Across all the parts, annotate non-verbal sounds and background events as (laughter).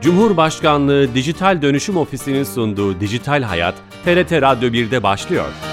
Cumhurbaşkanlığı Dijital Dönüşüm Ofisi'nin sunduğu Dijital Hayat, TRT Radyo 1'de başlıyor.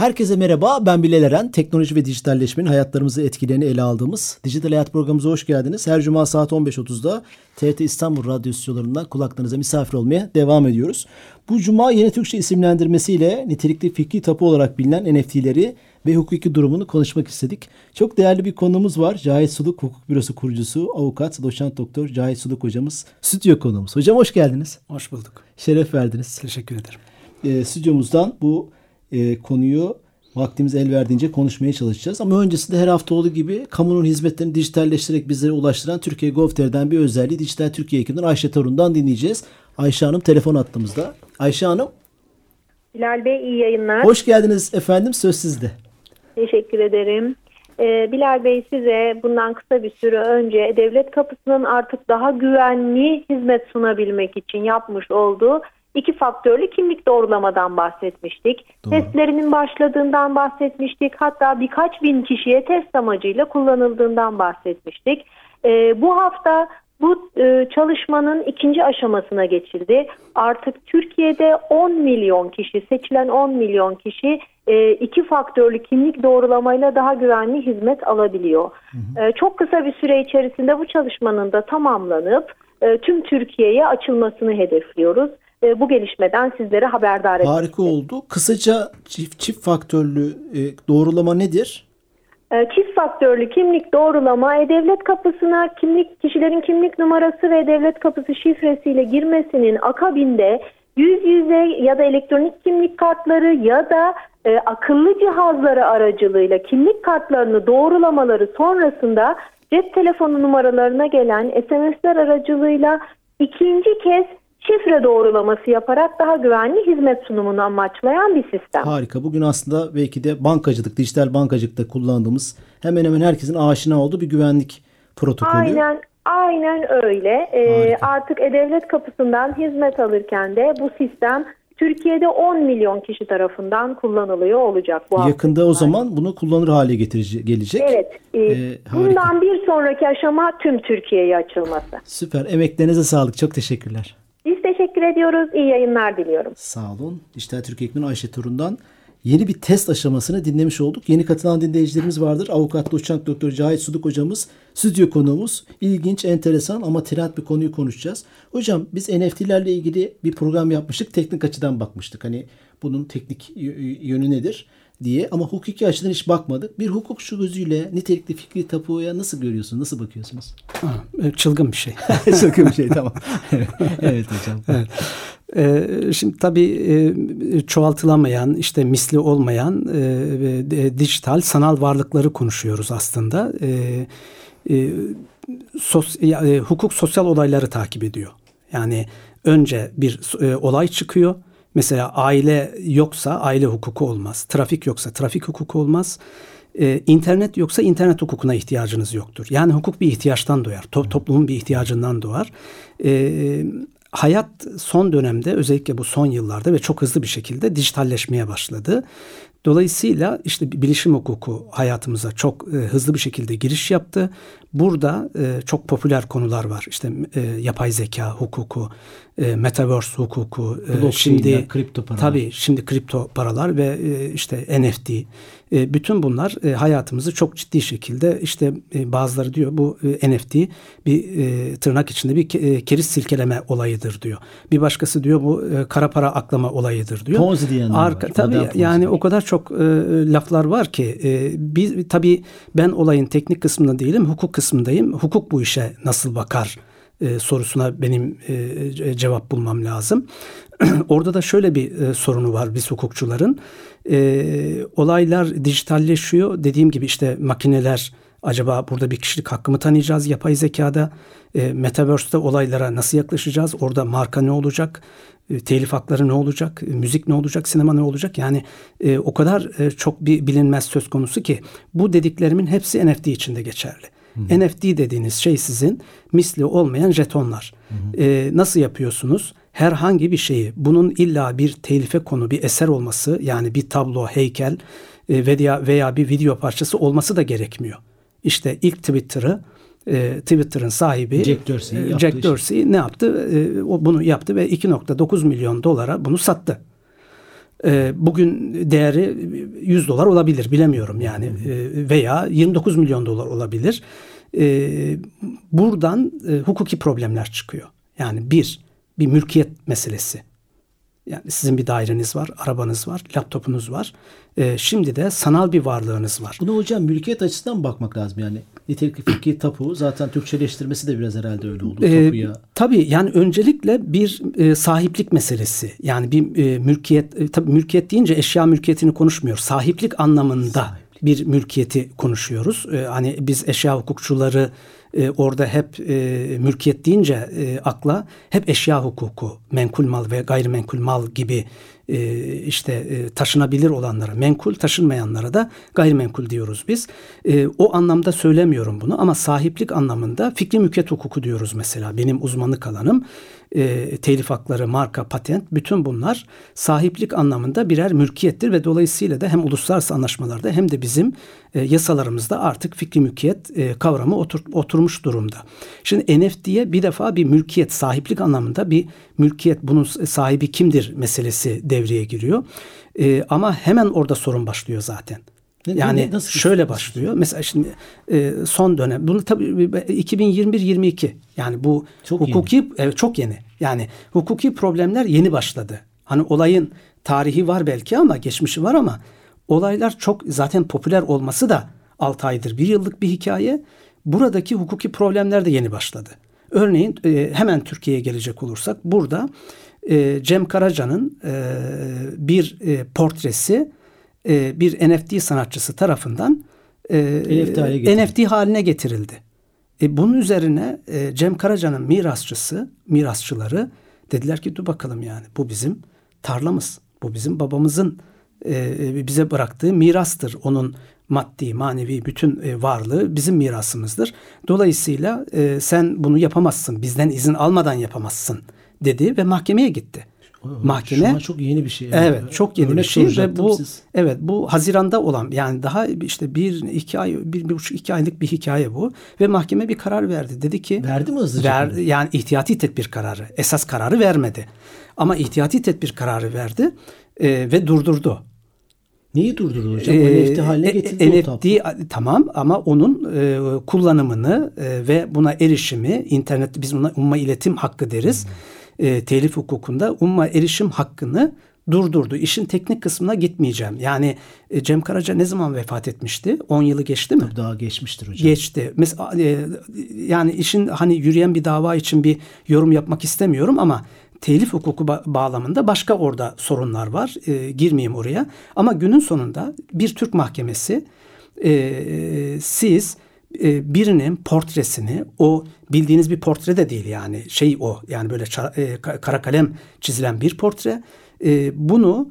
Herkese merhaba, ben Bilal Eren. Teknoloji ve dijitalleşmenin hayatlarımızı etkilerini ele aldığımız Dijital Hayat programımıza hoş geldiniz. Her cuma saat 15.30'da TRT İstanbul Radyo stüdyolarından kulaklarınıza misafir olmaya devam ediyoruz. Bu cuma Yeni Türkçe isimlendirmesiyle nitelikli fikri tapu olarak bilinen NFT'leri ve hukuki durumunu konuşmak istedik. Çok değerli bir konumuz var. Cahit Suluk Hukuk Bürosu kurucusu, avukat, doçent doktor Cahit Suluk hocamız. Stüdyo konuğumuz. Hocam hoş geldiniz. Hoş bulduk. Şeref verdiniz. Teşekkür ederim. E, stüdyomuzdan bu e, konuyu vaktimiz el verdiğince konuşmaya çalışacağız. Ama öncesinde her hafta olduğu gibi kamunun hizmetlerini dijitalleştirerek bizlere ulaştıran Türkiye Gov.tr'den bir özelliği Dijital Türkiye ekibinden Ayşe Torun'dan dinleyeceğiz. Ayşe Hanım telefon attığımızda. Ayşe Hanım. Bilal Bey iyi yayınlar. Hoş geldiniz efendim söz sizde. Teşekkür ederim. Ee, Bilal Bey size bundan kısa bir süre önce devlet kapısının artık daha güvenli hizmet sunabilmek için yapmış olduğu iki faktörlü kimlik doğrulamadan bahsetmiştik. Doğru. Testlerinin başladığından bahsetmiştik. Hatta birkaç bin kişiye test amacıyla kullanıldığından bahsetmiştik. Ee, bu hafta bu e, çalışmanın ikinci aşamasına geçildi. Artık Türkiye'de 10 milyon kişi, seçilen 10 milyon kişi e, iki faktörlü kimlik doğrulamayla daha güvenli hizmet alabiliyor. Hı hı. E, çok kısa bir süre içerisinde bu çalışmanın da tamamlanıp e, tüm Türkiye'ye açılmasını hedefliyoruz. E, bu gelişmeden sizlere haberdar edeceğiz. Harika oldu. Kısaca çift, çift faktörlü e, doğrulama nedir? E, çift faktörlü kimlik doğrulama e-devlet kapısına kimlik kişilerin kimlik numarası ve devlet kapısı şifresiyle girmesinin akabinde yüz yüze ya da elektronik kimlik kartları ya da e, akıllı cihazları aracılığıyla kimlik kartlarını doğrulamaları sonrasında cep telefonu numaralarına gelen SMS'ler aracılığıyla ikinci kez şifre doğrulaması yaparak daha güvenli hizmet sunumunu amaçlayan bir sistem. Harika. Bugün aslında belki de bankacılık, dijital bankacılıkta kullandığımız hemen hemen herkesin aşina olduğu bir güvenlik protokolü. Aynen Aynen öyle. Ee, artık E-Devlet kapısından hizmet alırken de bu sistem Türkiye'de 10 milyon kişi tarafından kullanılıyor olacak bu Yakında o zaman bunu kullanır hale getirecek gelecek. Evet. E, ee, bundan bir sonraki aşama tüm Türkiye'ye açılması. Süper. Emeklerinize sağlık. Çok teşekkürler. Teşekkür ediyoruz. İyi yayınlar diliyorum. Sağ olun. Dijital Türkiye Ekmen Ayşe Turun'dan yeni bir test aşamasını dinlemiş olduk. Yeni katılan dinleyicilerimiz vardır. Avukat doçent doktor Cahit Suduk hocamız, stüdyo konuğumuz. İlginç, enteresan ama trend bir konuyu konuşacağız. Hocam biz NFT'lerle ilgili bir program yapmıştık. Teknik açıdan bakmıştık. Hani bunun teknik yönü nedir? Diye ama hukuki açıdan hiç bakmadık. Bir hukukçu gözüyle nitelikli fikri tapuya nasıl görüyorsunuz? Nasıl bakıyorsunuz? Ha, e, çılgın bir şey. (laughs) çılgın bir şey tamam. (laughs) evet hocam. Evet. Ee, şimdi tabii e, çoğaltılamayan, işte misli olmayan e, e, dijital sanal varlıkları konuşuyoruz aslında. E, e, sos, hukuk sosyal olayları takip ediyor. Yani önce bir olay çıkıyor Mesela aile yoksa aile hukuku olmaz. Trafik yoksa trafik hukuku olmaz. Ee, internet yoksa internet hukukuna ihtiyacınız yoktur. Yani hukuk bir ihtiyaçtan doğar. To- toplumun bir ihtiyacından doğar. Ee, hayat son dönemde özellikle bu son yıllarda ve çok hızlı bir şekilde dijitalleşmeye başladı. Dolayısıyla işte bilişim hukuku hayatımıza çok e, hızlı bir şekilde giriş yaptı. Burada e, çok popüler konular var. İşte e, yapay zeka hukuku, e, metaverse hukuku, e, şimdi kripto paralar. Tabii şimdi kripto paralar ve e, işte NFT. E, bütün bunlar e, hayatımızı çok ciddi şekilde işte e, bazıları diyor bu e, NFT bir e, tırnak içinde bir e, keriz silkeleme olayıdır diyor. Bir başkası diyor bu e, kara para aklama olayıdır diyor. Ponzi diyenler Arka, var. Tabii yani o kadar çok e, laflar var ki e, biz tabii ben olayın teknik kısmında değilim, hukuk kısmındayım. Hukuk bu işe nasıl bakar? e, sorusuna benim e, cevap bulmam lazım. (clears throat) Orada da şöyle bir e, sorunu var biz hukukçuların. E, olaylar dijitalleşiyor. Dediğim gibi işte makineler acaba burada bir kişilik hakkımı tanıyacağız yapay zekada. E, Metaverse'de olaylara nasıl yaklaşacağız? Orada marka ne olacak? E, telif hakları ne olacak? E, müzik ne olacak? Sinema ne olacak? Yani e, o kadar e, çok bir bilinmez söz konusu ki bu dediklerimin hepsi NFT içinde geçerli. Hı-hı. NFT dediğiniz şey sizin misli olmayan jetonlar. Ee, nasıl yapıyorsunuz? Herhangi bir şeyi bunun illa bir telife konu bir eser olması yani bir tablo, heykel e, veya veya bir video parçası olması da gerekmiyor. İşte ilk Twitter'ı e, Twitter'ın sahibi Jack Dorsey, e, Jack Dorsey ne yaptı? E, o bunu yaptı ve 2.9 milyon dolara bunu sattı. E, bugün değeri 100 dolar olabilir bilemiyorum yani e, veya 29 milyon dolar olabilir. E, buradan e, hukuki problemler çıkıyor. Yani bir, bir mülkiyet meselesi. Yani sizin bir daireniz var, arabanız var, laptopunuz var. E, şimdi de sanal bir varlığınız var. Bunu hocam mülkiyet açısından bakmak lazım yani. Nitelikli fikri tapu zaten Türkçeleştirmesi de biraz herhalde öyle oldu. E, tapuya. Tabii yani öncelikle bir e, sahiplik meselesi. Yani bir e, mülkiyet, e, tabii mülkiyet deyince eşya mülkiyetini konuşmuyor. Sahiplik anlamında Sahiplik. bir mülkiyeti konuşuyoruz. E, hani biz eşya hukukçuları e, orada hep e, mülkiyet deyince e, akla hep eşya hukuku, menkul mal ve gayrimenkul mal gibi e, işte e, taşınabilir olanlara menkul, taşınmayanlara da gayrimenkul diyoruz biz. E, o anlamda söylemiyorum bunu ama sahiplik anlamında fikri mülkiyet hukuku diyoruz mesela. Benim uzmanlık alanım e, telif hakları, marka, patent bütün bunlar sahiplik anlamında birer mülkiyettir ve dolayısıyla da hem uluslararası anlaşmalarda hem de bizim e, yasalarımızda artık fikri mülkiyet e, kavramı otur, oturmuş durumda. Şimdi NFT'ye bir defa bir mülkiyet, sahiplik anlamında bir mülkiyet, bunun sahibi kimdir meselesi devreye giriyor. E, ama hemen orada sorun başlıyor zaten. Yani ne, nasıl şöyle başlıyor. Mesela şimdi e, son dönem bunu tabii 2021-22 yani bu çok hukuki yeni. Evet, çok yeni. Yani hukuki problemler yeni başladı. Hani olayın tarihi var belki ama geçmişi var ama olaylar çok zaten popüler olması da 6 aydır bir yıllık bir hikaye. Buradaki hukuki problemler de yeni başladı. Örneğin e, hemen Türkiye'ye gelecek olursak burada e, Cem Karaca'nın e, bir e, portresi e, bir NFT sanatçısı tarafından e, NFT, haline NFT haline getirildi. E, bunun üzerine e, Cem Karaca'nın mirasçısı, mirasçıları dediler ki dur bakalım yani bu bizim tarlamız. Bu bizim babamızın e, bize bıraktığı mirastır. Onun maddi, manevi bütün e, varlığı bizim mirasımızdır. Dolayısıyla e, sen bunu yapamazsın. Bizden izin almadan yapamazsın dedi ve mahkemeye gitti mahkeme. Şu an çok yeni bir şey. Yani. Evet, çok yeni Örnek bir şey ve bu siz. evet bu Haziran'da olan yani daha işte bir iki ay bir, bir buçuk iki aylık bir hikaye bu ve mahkeme bir karar verdi. Dedi ki verdi mi hızlıca? Ver, yani ihtiyati tedbir kararı. Esas kararı vermedi. Ama ihtiyati tedbir kararı verdi e, ve durdurdu. Neyi durdurdu hocam? Ee, NFT haline e, getirdi NFT tamam ama onun e, kullanımını e, ve buna erişimi internet biz buna umma iletim hakkı deriz. Hmm e, telif hukukunda umma erişim hakkını durdurdu. İşin teknik kısmına gitmeyeceğim. Yani e, Cem Karaca ne zaman vefat etmişti? 10 yılı geçti mi? Tabii daha geçmiştir hocam. Geçti. Mesela e, yani işin hani yürüyen bir dava için bir yorum yapmak istemiyorum ama telif hukuku ba- bağlamında başka orada sorunlar var. E, girmeyeyim oraya. Ama günün sonunda bir Türk mahkemesi e, siz e, birinin portresini o bildiğiniz bir portre de değil yani şey o yani böyle e, kara kalem çizilen bir portre. E, bunu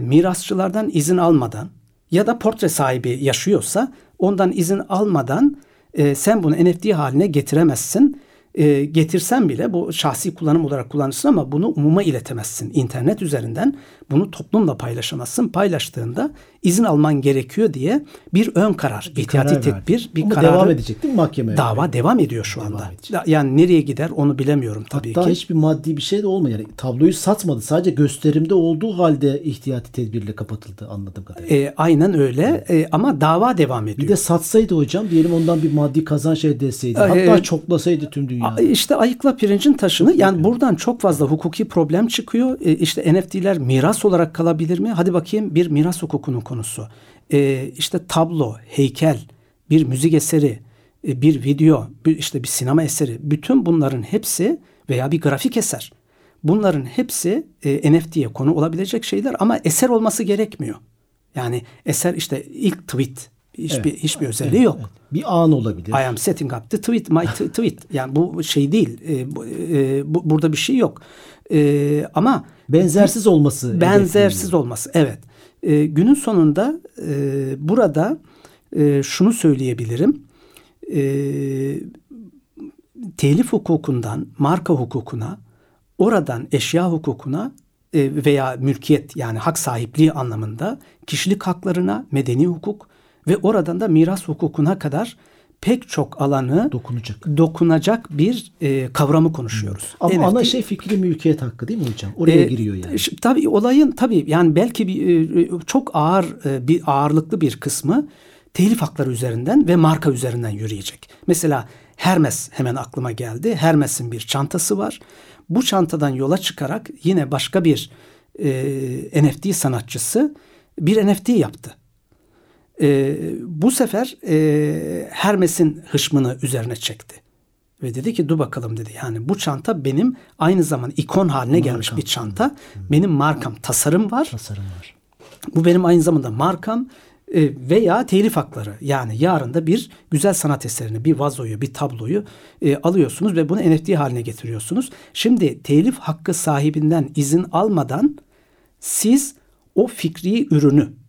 mirasçılardan izin almadan ya da portre sahibi yaşıyorsa ondan izin almadan sen bunu NFT haline getiremezsin e, getirsen bile bu şahsi kullanım olarak kullanırsın ama bunu umuma iletemezsin. İnternet üzerinden bunu toplumla paylaşamazsın. Paylaştığında izin alman gerekiyor diye bir ön karar, bir ihtiyati karar tedbir, bir karar. devam edecek değil mi mahkeme? Dava yani. devam ediyor şu devam anda. Edecek. Yani nereye gider onu bilemiyorum tabii Hatta ki. Hatta hiçbir maddi bir şey de olmuyor. Yani tabloyu satmadı. Sadece gösterimde olduğu halde ihtiyati tedbirle kapatıldı anladığım kadarıyla. E, aynen öyle evet. e, ama dava devam ediyor. Bir de satsaydı hocam diyelim ondan bir maddi kazanç elde etseydi. E, hatta e, çoklasaydı tüm dünyayı. İşte ayıkla pirincin taşını. Yani buradan çok fazla hukuki problem çıkıyor. E, işte NFT'ler miras olarak kalabilir mi? Hadi bakayım bir miras hukukunun konusu e, işte tablo, heykel, bir müzik eseri, e, bir video, bir, işte bir sinema eseri bütün bunların hepsi veya bir grafik eser. Bunların hepsi e, NFT'ye konu olabilecek şeyler ama eser olması gerekmiyor. Yani eser işte ilk tweet hiçbir evet. hiçbir özelliği evet, yok. Evet. Bir an olabilir. I am setting up the tweet, my tweet. Yani bu şey değil. E, bu, e, bu, burada bir şey yok. E, ama benzersiz olması. Benzersiz olması. Evet. E, günün sonunda e, burada e, şunu söyleyebilirim. E, telif hukukundan marka hukukuna, oradan eşya hukukuna e, veya mülkiyet yani hak sahipliği anlamında kişilik haklarına, medeni hukuk ve oradan da miras hukukuna kadar pek çok alanı dokunacak dokunacak bir e, kavramı konuşuyoruz. Ama NFT, ana şey fikri mülkiyet hakkı değil mi hocam? Oraya e, giriyor yani. Tabii olayın tabii yani belki bir, e, çok ağır e, bir ağırlıklı bir kısmı telif hakları üzerinden ve marka üzerinden yürüyecek. Mesela Hermes hemen aklıma geldi. Hermes'in bir çantası var. Bu çantadan yola çıkarak yine başka bir e, NFT sanatçısı bir NFT yaptı. E, bu sefer e, Hermes'in hışmını üzerine çekti. Ve dedi ki dur bakalım dedi. Yani bu çanta benim aynı zamanda ikon haline markam. gelmiş bir çanta. Benim markam tasarım var. Tasarım var. Bu benim aynı zamanda markam e, veya telif hakları. Yani yarın da bir güzel sanat eserini, bir vazoyu, bir tabloyu e, alıyorsunuz ve bunu NFT haline getiriyorsunuz. Şimdi telif hakkı sahibinden izin almadan siz o fikri ürünü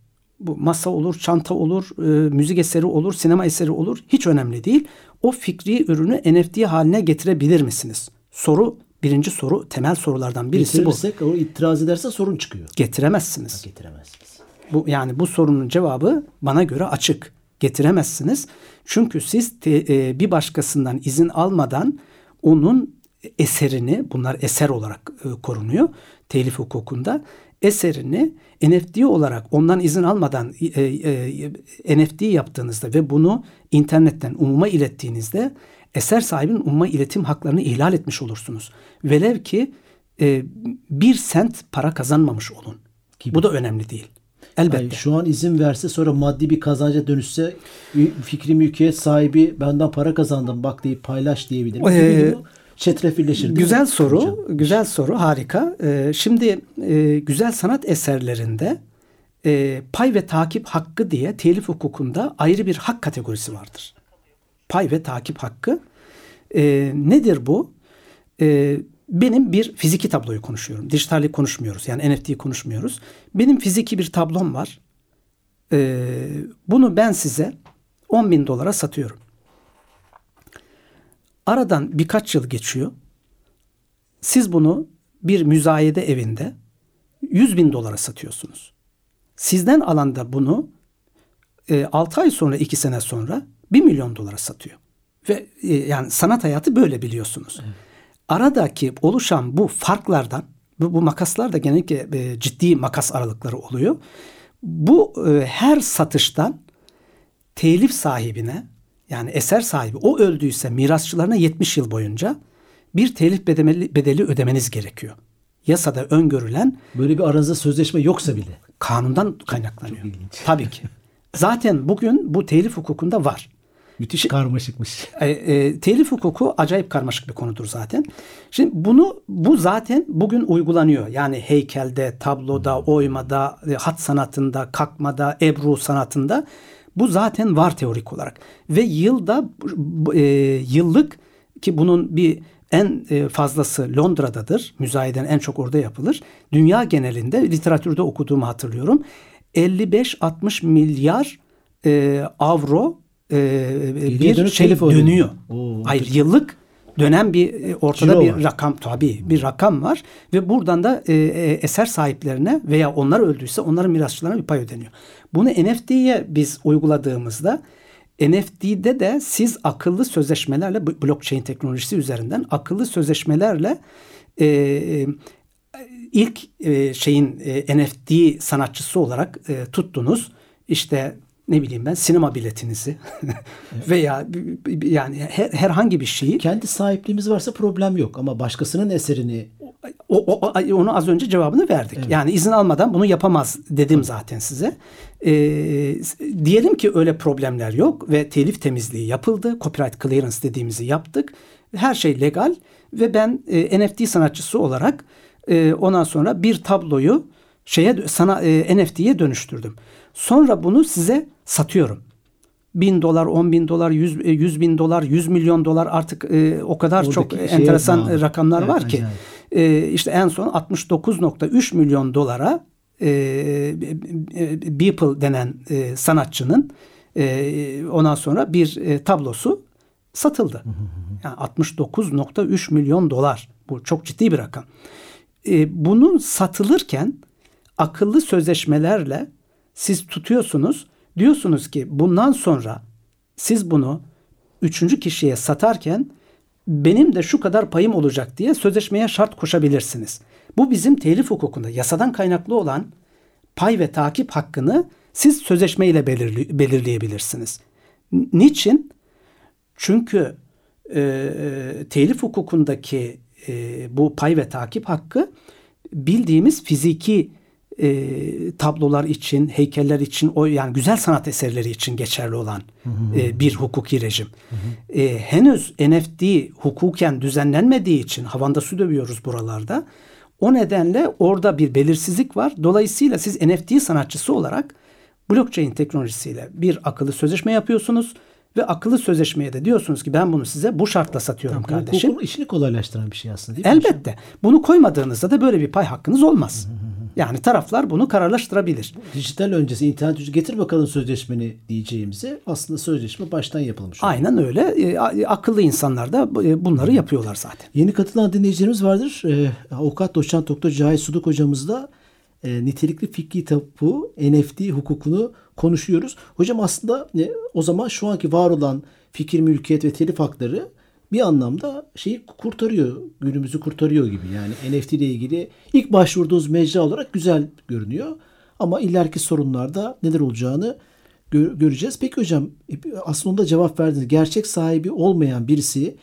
bu masa olur, çanta olur, e, müzik eseri olur, sinema eseri olur hiç önemli değil. O fikri ürünü NFT haline getirebilir misiniz? Soru birinci soru temel sorulardan birisi bu. o itiraz ederse sorun çıkıyor. Getiremezsiniz. Ha, getiremezsiniz. Bu yani bu sorunun cevabı bana göre açık. Getiremezsiniz. Çünkü siz te, e, bir başkasından izin almadan onun eserini bunlar eser olarak e, korunuyor telif hukukunda eserini NFT olarak ondan izin almadan e, e, NFT yaptığınızda ve bunu internetten umuma ilettiğinizde eser sahibinin umuma iletim haklarını ihlal etmiş olursunuz. Velev ki e, bir sent para kazanmamış olun. Gibi. Bu da önemli değil. Elbette. Yani şu an izin verse sonra maddi bir kazanca dönüşse fikri mülkiyet sahibi benden para kazandım bak deyip paylaş diyebilir. Ee, çetrefilleşir. Güzel soru, hocam? güzel soru, harika. Ee, şimdi e, güzel sanat eserlerinde e, pay ve takip hakkı diye telif hukukunda ayrı bir hak kategorisi vardır. Pay ve takip hakkı. E, nedir bu? E, benim bir fiziki tabloyu konuşuyorum. Dijitali konuşmuyoruz. Yani NFT'yi konuşmuyoruz. Benim fiziki bir tablom var. E, bunu ben size 10 bin dolara satıyorum. Aradan birkaç yıl geçiyor. Siz bunu bir müzayede evinde 100 bin dolara satıyorsunuz. Sizden alan da bunu e, 6 ay sonra 2 sene sonra 1 milyon dolara satıyor. Ve e, yani sanat hayatı böyle biliyorsunuz. Evet. Aradaki oluşan bu farklardan bu, bu makaslar da genellikle e, ciddi makas aralıkları oluyor. Bu e, her satıştan telif sahibine yani eser sahibi o öldüyse mirasçılarına 70 yıl boyunca bir telif bedeli, bedeli ödemeniz gerekiyor. Yasada öngörülen böyle bir aranızda sözleşme yoksa bile kanundan kaynaklanıyor. Çok Tabii ki. Zaten bugün bu telif hukukunda var. Müthiş karmaşıkmış. E, e, telif hukuku acayip karmaşık bir konudur zaten. Şimdi bunu bu zaten bugün uygulanıyor. Yani heykelde, tabloda, oymada, e, hat sanatında, kakmada, ebru sanatında bu zaten var teorik olarak. Ve yılda e, yıllık ki bunun bir en e, fazlası Londra'dadır. Müzayeden en çok orada yapılır. Dünya genelinde literatürde okuduğumu hatırlıyorum. 55-60 milyar e, avro e, bir şey dönüyor. Oo, Hayır yıllık dönen bir e, ortada Ciro bir var. rakam tabii bir rakam var ve buradan da e, e, eser sahiplerine veya onlar öldüyse onların mirasçılarına bir pay ödeniyor. Bunu NFT'ye biz uyguladığımızda NFT'de de siz akıllı sözleşmelerle blockchain teknolojisi üzerinden akıllı sözleşmelerle e, e, ilk e, şeyin e, NFT sanatçısı olarak e, tuttunuz. İşte ne bileyim ben sinema biletinizi (laughs) veya yani her, herhangi bir şeyi kendi sahipliğimiz varsa problem yok ama başkasının eserini o, o, onu az önce cevabını verdik. Evet. Yani izin almadan bunu yapamaz dedim zaten size. Ee, diyelim ki öyle problemler yok ve telif temizliği yapıldı. Copyright clearance dediğimizi yaptık. Her şey legal ve ben e, NFT sanatçısı olarak e, ondan sonra bir tabloyu şeye sana e, NFT'ye dönüştürdüm. Sonra bunu size satıyorum. Bin dolar, on bin dolar, yüz, e, yüz bin dolar, yüz milyon dolar artık e, o kadar Oradaki çok enteresan bağlı. rakamlar evet, var ki. E, işte en son 69.3 milyon dolara e, Beeple denen e, sanatçının e, ondan sonra bir e, tablosu satıldı. Yani 69.3 milyon dolar. Bu çok ciddi bir rakam. e, bunu satılırken akıllı sözleşmelerle siz tutuyorsunuz. Diyorsunuz ki bundan sonra siz bunu üçüncü kişiye satarken benim de şu kadar payım olacak diye sözleşmeye şart koşabilirsiniz. Bu bizim telif hukukunda yasadan kaynaklı olan pay ve takip hakkını siz sözleşme ile belirli, belirleyebilirsiniz. Niçin? Çünkü e, e, telif hukukundaki e, bu pay ve takip hakkı bildiğimiz fiziki e, tablolar için, heykeller için, o yani güzel sanat eserleri için geçerli olan e, bir hukuki rejim. E, henüz NFT hukuken düzenlenmediği için havanda su dövüyoruz buralarda. O nedenle orada bir belirsizlik var. Dolayısıyla siz NFT sanatçısı olarak blockchain teknolojisiyle bir akıllı sözleşme yapıyorsunuz ve akıllı sözleşmeye de diyorsunuz ki ben bunu size bu şartla satıyorum Tamam, kardeşim. Hukukun işini kolaylaştıran bir şey aslında değil mi? Elbette. Bunu koymadığınızda da böyle bir pay hakkınız olmaz. Yani taraflar bunu kararlaştırabilir. Dijital öncesi internet ücreti getir bakalım sözleşmeni diyeceğimize aslında sözleşme baştan yapılmış. oluyor. Aynen öyle. E, a- akıllı insanlar da e, bunları yapıyorlar zaten. Yeni katılan dinleyicilerimiz vardır. Ee, avukat doçent doktor Cahit Suduk hocamız da e, nitelikli fikri tapu NFT hukukunu konuşuyoruz. Hocam aslında e, o zaman şu anki var olan fikir, mülkiyet ve telif hakları bir anlamda şeyi kurtarıyor. Günümüzü kurtarıyor gibi. Yani NFT ile ilgili ilk başvurduğunuz mecra olarak güzel görünüyor. Ama ileriki sorunlarda neler olacağını gö- göreceğiz. Peki hocam e, aslında cevap verdiniz. Gerçek sahibi olmayan birisi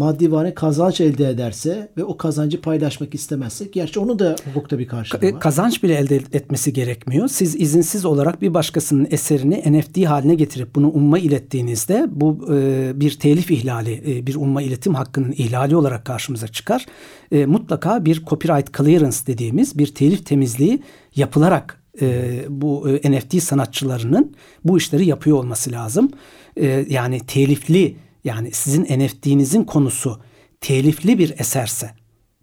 maddi vane kazanç elde ederse ve o kazancı paylaşmak istemezse gerçi onun da hukukta bir karşılığı E, var. Kazanç bile elde etmesi gerekmiyor. Siz izinsiz olarak bir başkasının eserini NFT haline getirip bunu umma ilettiğinizde bu e, bir telif ihlali, e, bir umma iletim hakkının ihlali olarak karşımıza çıkar. E, mutlaka bir copyright clearance dediğimiz bir telif temizliği yapılarak e, bu e, NFT sanatçılarının bu işleri yapıyor olması lazım. E, yani telifli yani sizin NFT'nizin konusu telifli bir eserse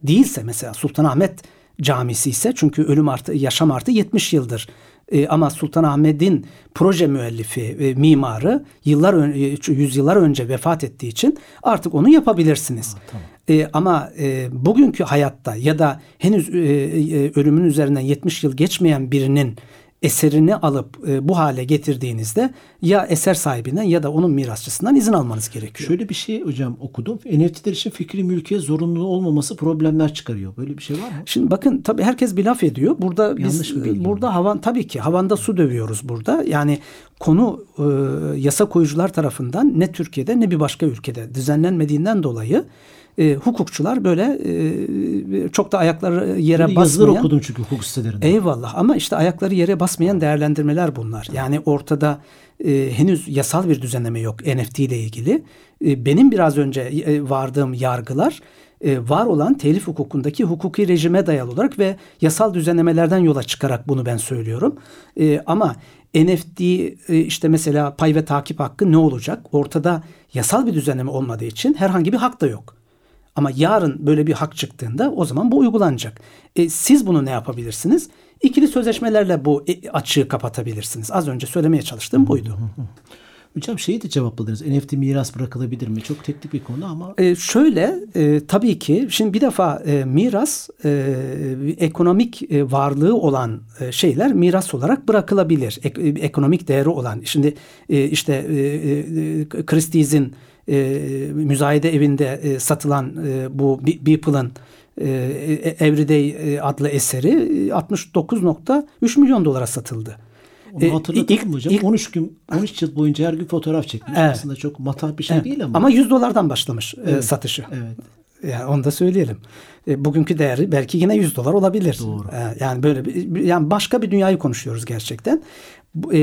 değilse mesela Sultanahmet Camisi ise çünkü ölüm artı yaşam artı 70 yıldır. E, ama Sultanahmet'in proje müellifi, e, mimarı yıllar ön, e, yüzyıllar önce vefat ettiği için artık onu yapabilirsiniz. E, ama e, bugünkü hayatta ya da henüz e, e, ölümün üzerinden 70 yıl geçmeyen birinin eserini alıp e, bu hale getirdiğinizde ya eser sahibinden ya da onun mirasçısından izin almanız gerekiyor. Şöyle bir şey hocam okudum. NFT'ler için fikri mülkiyet zorunlu olmaması problemler çıkarıyor. Böyle bir şey var mı? Şimdi bakın tabii herkes bir laf ediyor. Burada biz Yanlış bir bilgi burada havan tabii ki havanda su dövüyoruz burada. Yani konu e, yasa koyucular tarafından ne Türkiye'de ne bir başka ülkede düzenlenmediğinden dolayı e, hukukçular böyle e, çok da ayakları yere yazılar basmayan okudum çünkü hukuk sitelerinde. Eyvallah ama işte ayakları yere basmayan değerlendirmeler bunlar. Yani ortada e, henüz yasal bir düzenleme yok NFT ile ilgili. E, benim biraz önce e, vardığım yargılar e, var olan telif hukukundaki hukuki rejime dayalı olarak ve yasal düzenlemelerden yola çıkarak bunu ben söylüyorum. E, ama NFT e, işte mesela pay ve takip hakkı ne olacak? Ortada yasal bir düzenleme olmadığı için herhangi bir hak da yok. Ama yarın böyle bir hak çıktığında o zaman bu uygulanacak. E, siz bunu ne yapabilirsiniz? İkili sözleşmelerle bu e, açığı kapatabilirsiniz. Az önce söylemeye çalıştığım buydu. Hocam şeyi de cevapladınız. NFT miras bırakılabilir mi? Çok teknik bir konu ama E, şöyle e, tabii ki şimdi bir defa e, miras e, ekonomik e, varlığı olan e, şeyler miras olarak bırakılabilir. E, ekonomik değeri olan. Şimdi e, işte e, e, Christie's'in e, müzayede evinde e, satılan e, bu Be- Beeple'ın e, Everyday e, adlı eseri e, 69.3 milyon dolara satıldı. onu E, hatırlatalım ilk- mı hocam? ilk- 13 gün 13 yıl boyunca her gün fotoğraf çekmiş. Evet. Aslında çok matah bir şey Evet. değil ama. Ama 100 dolardan başlamış e, Evet. satışı. Evet. Yani onu da söyleyelim. E, bugünkü değeri belki yine 100 dolar olabilir. Doğru. E, yani böyle bir, yani başka bir dünyayı konuşuyoruz gerçekten. E,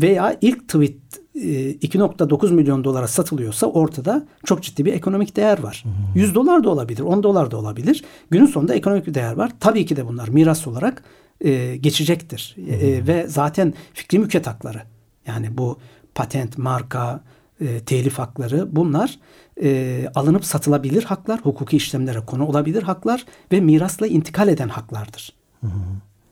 veya ilk tweet e, 2.9 milyon dolara satılıyorsa ortada çok ciddi bir ekonomik değer var. 100 dolar da olabilir, 10 dolar da olabilir. Günün sonunda ekonomik bir değer var. Tabii ki de bunlar miras olarak e, geçecektir. E, ve zaten fikri mülkiyet hakları yani bu patent, marka, e, telif hakları bunlar e, alınıp satılabilir haklar, hukuki işlemlere konu olabilir haklar ve mirasla intikal eden haklardır.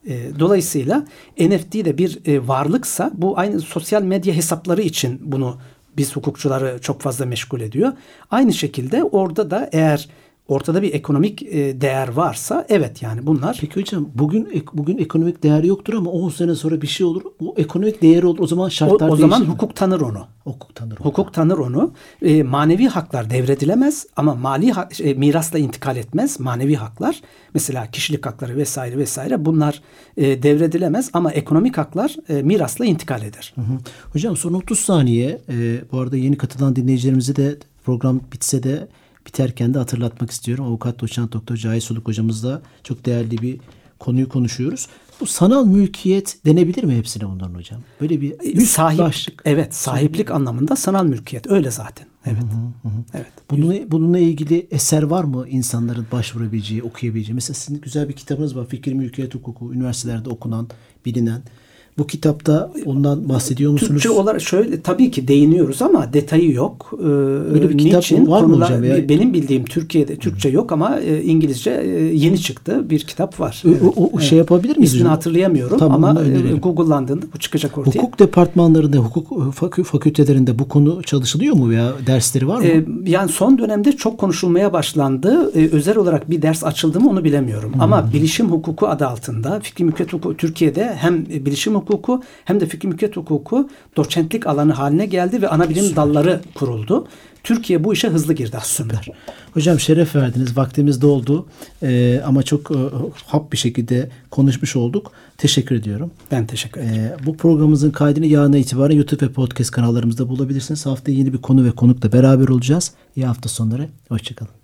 E, dolayısıyla NFT de bir e, varlıksa bu aynı sosyal medya hesapları için bunu biz hukukçuları çok fazla meşgul ediyor. Aynı şekilde orada da eğer ortada bir ekonomik e, değer varsa evet yani bunlar. Peki hocam bugün bugün ekonomik değer yoktur ama 10 sene sonra bir şey olur. O ekonomik değeri olur. O zaman şartlar o, o zaman mi? hukuk tanır onu. Hukuk tanır onu. Hukuk tanır onu. E, manevi haklar devredilemez ama mali ha, e, mirasla intikal etmez. Manevi haklar mesela kişilik hakları vesaire vesaire bunlar e, devredilemez ama ekonomik haklar e, mirasla intikal eder. Hı hı. Hocam son 30 saniye e, bu arada yeni katılan dinleyicilerimize de program bitse de biterken de hatırlatmak istiyorum. Avukat doçent doktor Cahit Soluk hocamızla çok değerli bir konuyu konuşuyoruz. Bu sanal mülkiyet denebilir mi hepsine bunların hocam? Böyle bir Sahip, başlık. Evet sahiplik Sahip. anlamında sanal mülkiyet öyle zaten. Evet. Hı hı hı. Evet. Bununla, bununla ilgili eser var mı insanların başvurabileceği, okuyabileceği? Mesela sizin güzel bir kitabınız var. Fikir Mülkiyet Hukuku. Üniversitelerde okunan, bilinen. Bu kitapta ondan bahsediyor musunuz? Türkçe olarak şöyle tabii ki değiniyoruz ama detayı yok. Ee, Böyle bir kitap Niçin? var mı hocam? Ya? Benim bildiğim Türkiye'de Türkçe yok ama e, İngilizce e, yeni çıktı bir kitap var. Evet. O, şey yapabilir miyiz? İsmini hatırlayamıyorum tamam, ama e, Google'landığında bu çıkacak ortaya. Hukuk departmanlarında, hukuk fakültelerinde bu konu çalışılıyor mu veya dersleri var mı? Ee, yani son dönemde çok konuşulmaya başlandı. Ee, özel olarak bir ders açıldı mı onu bilemiyorum. Hmm. Ama bilişim hukuku adı altında fikri mülkiyet hukuku Türkiye'de hem bilişim hukuku hem de fikri mülkiyet hukuku doçentlik alanı haline geldi ve ana bilim dalları kuruldu. Türkiye bu işe hızlı girdi aslında. Süper. Hocam şeref verdiniz. Vaktimiz doldu. Ee, ama çok e, hap bir şekilde konuşmuş olduk. Teşekkür ediyorum. Ben teşekkür ederim. Ee, bu programımızın kaydını yarına itibaren YouTube ve podcast kanallarımızda bulabilirsiniz. Haftaya yeni bir konu ve konukla beraber olacağız. İyi hafta sonları. Hoşçakalın.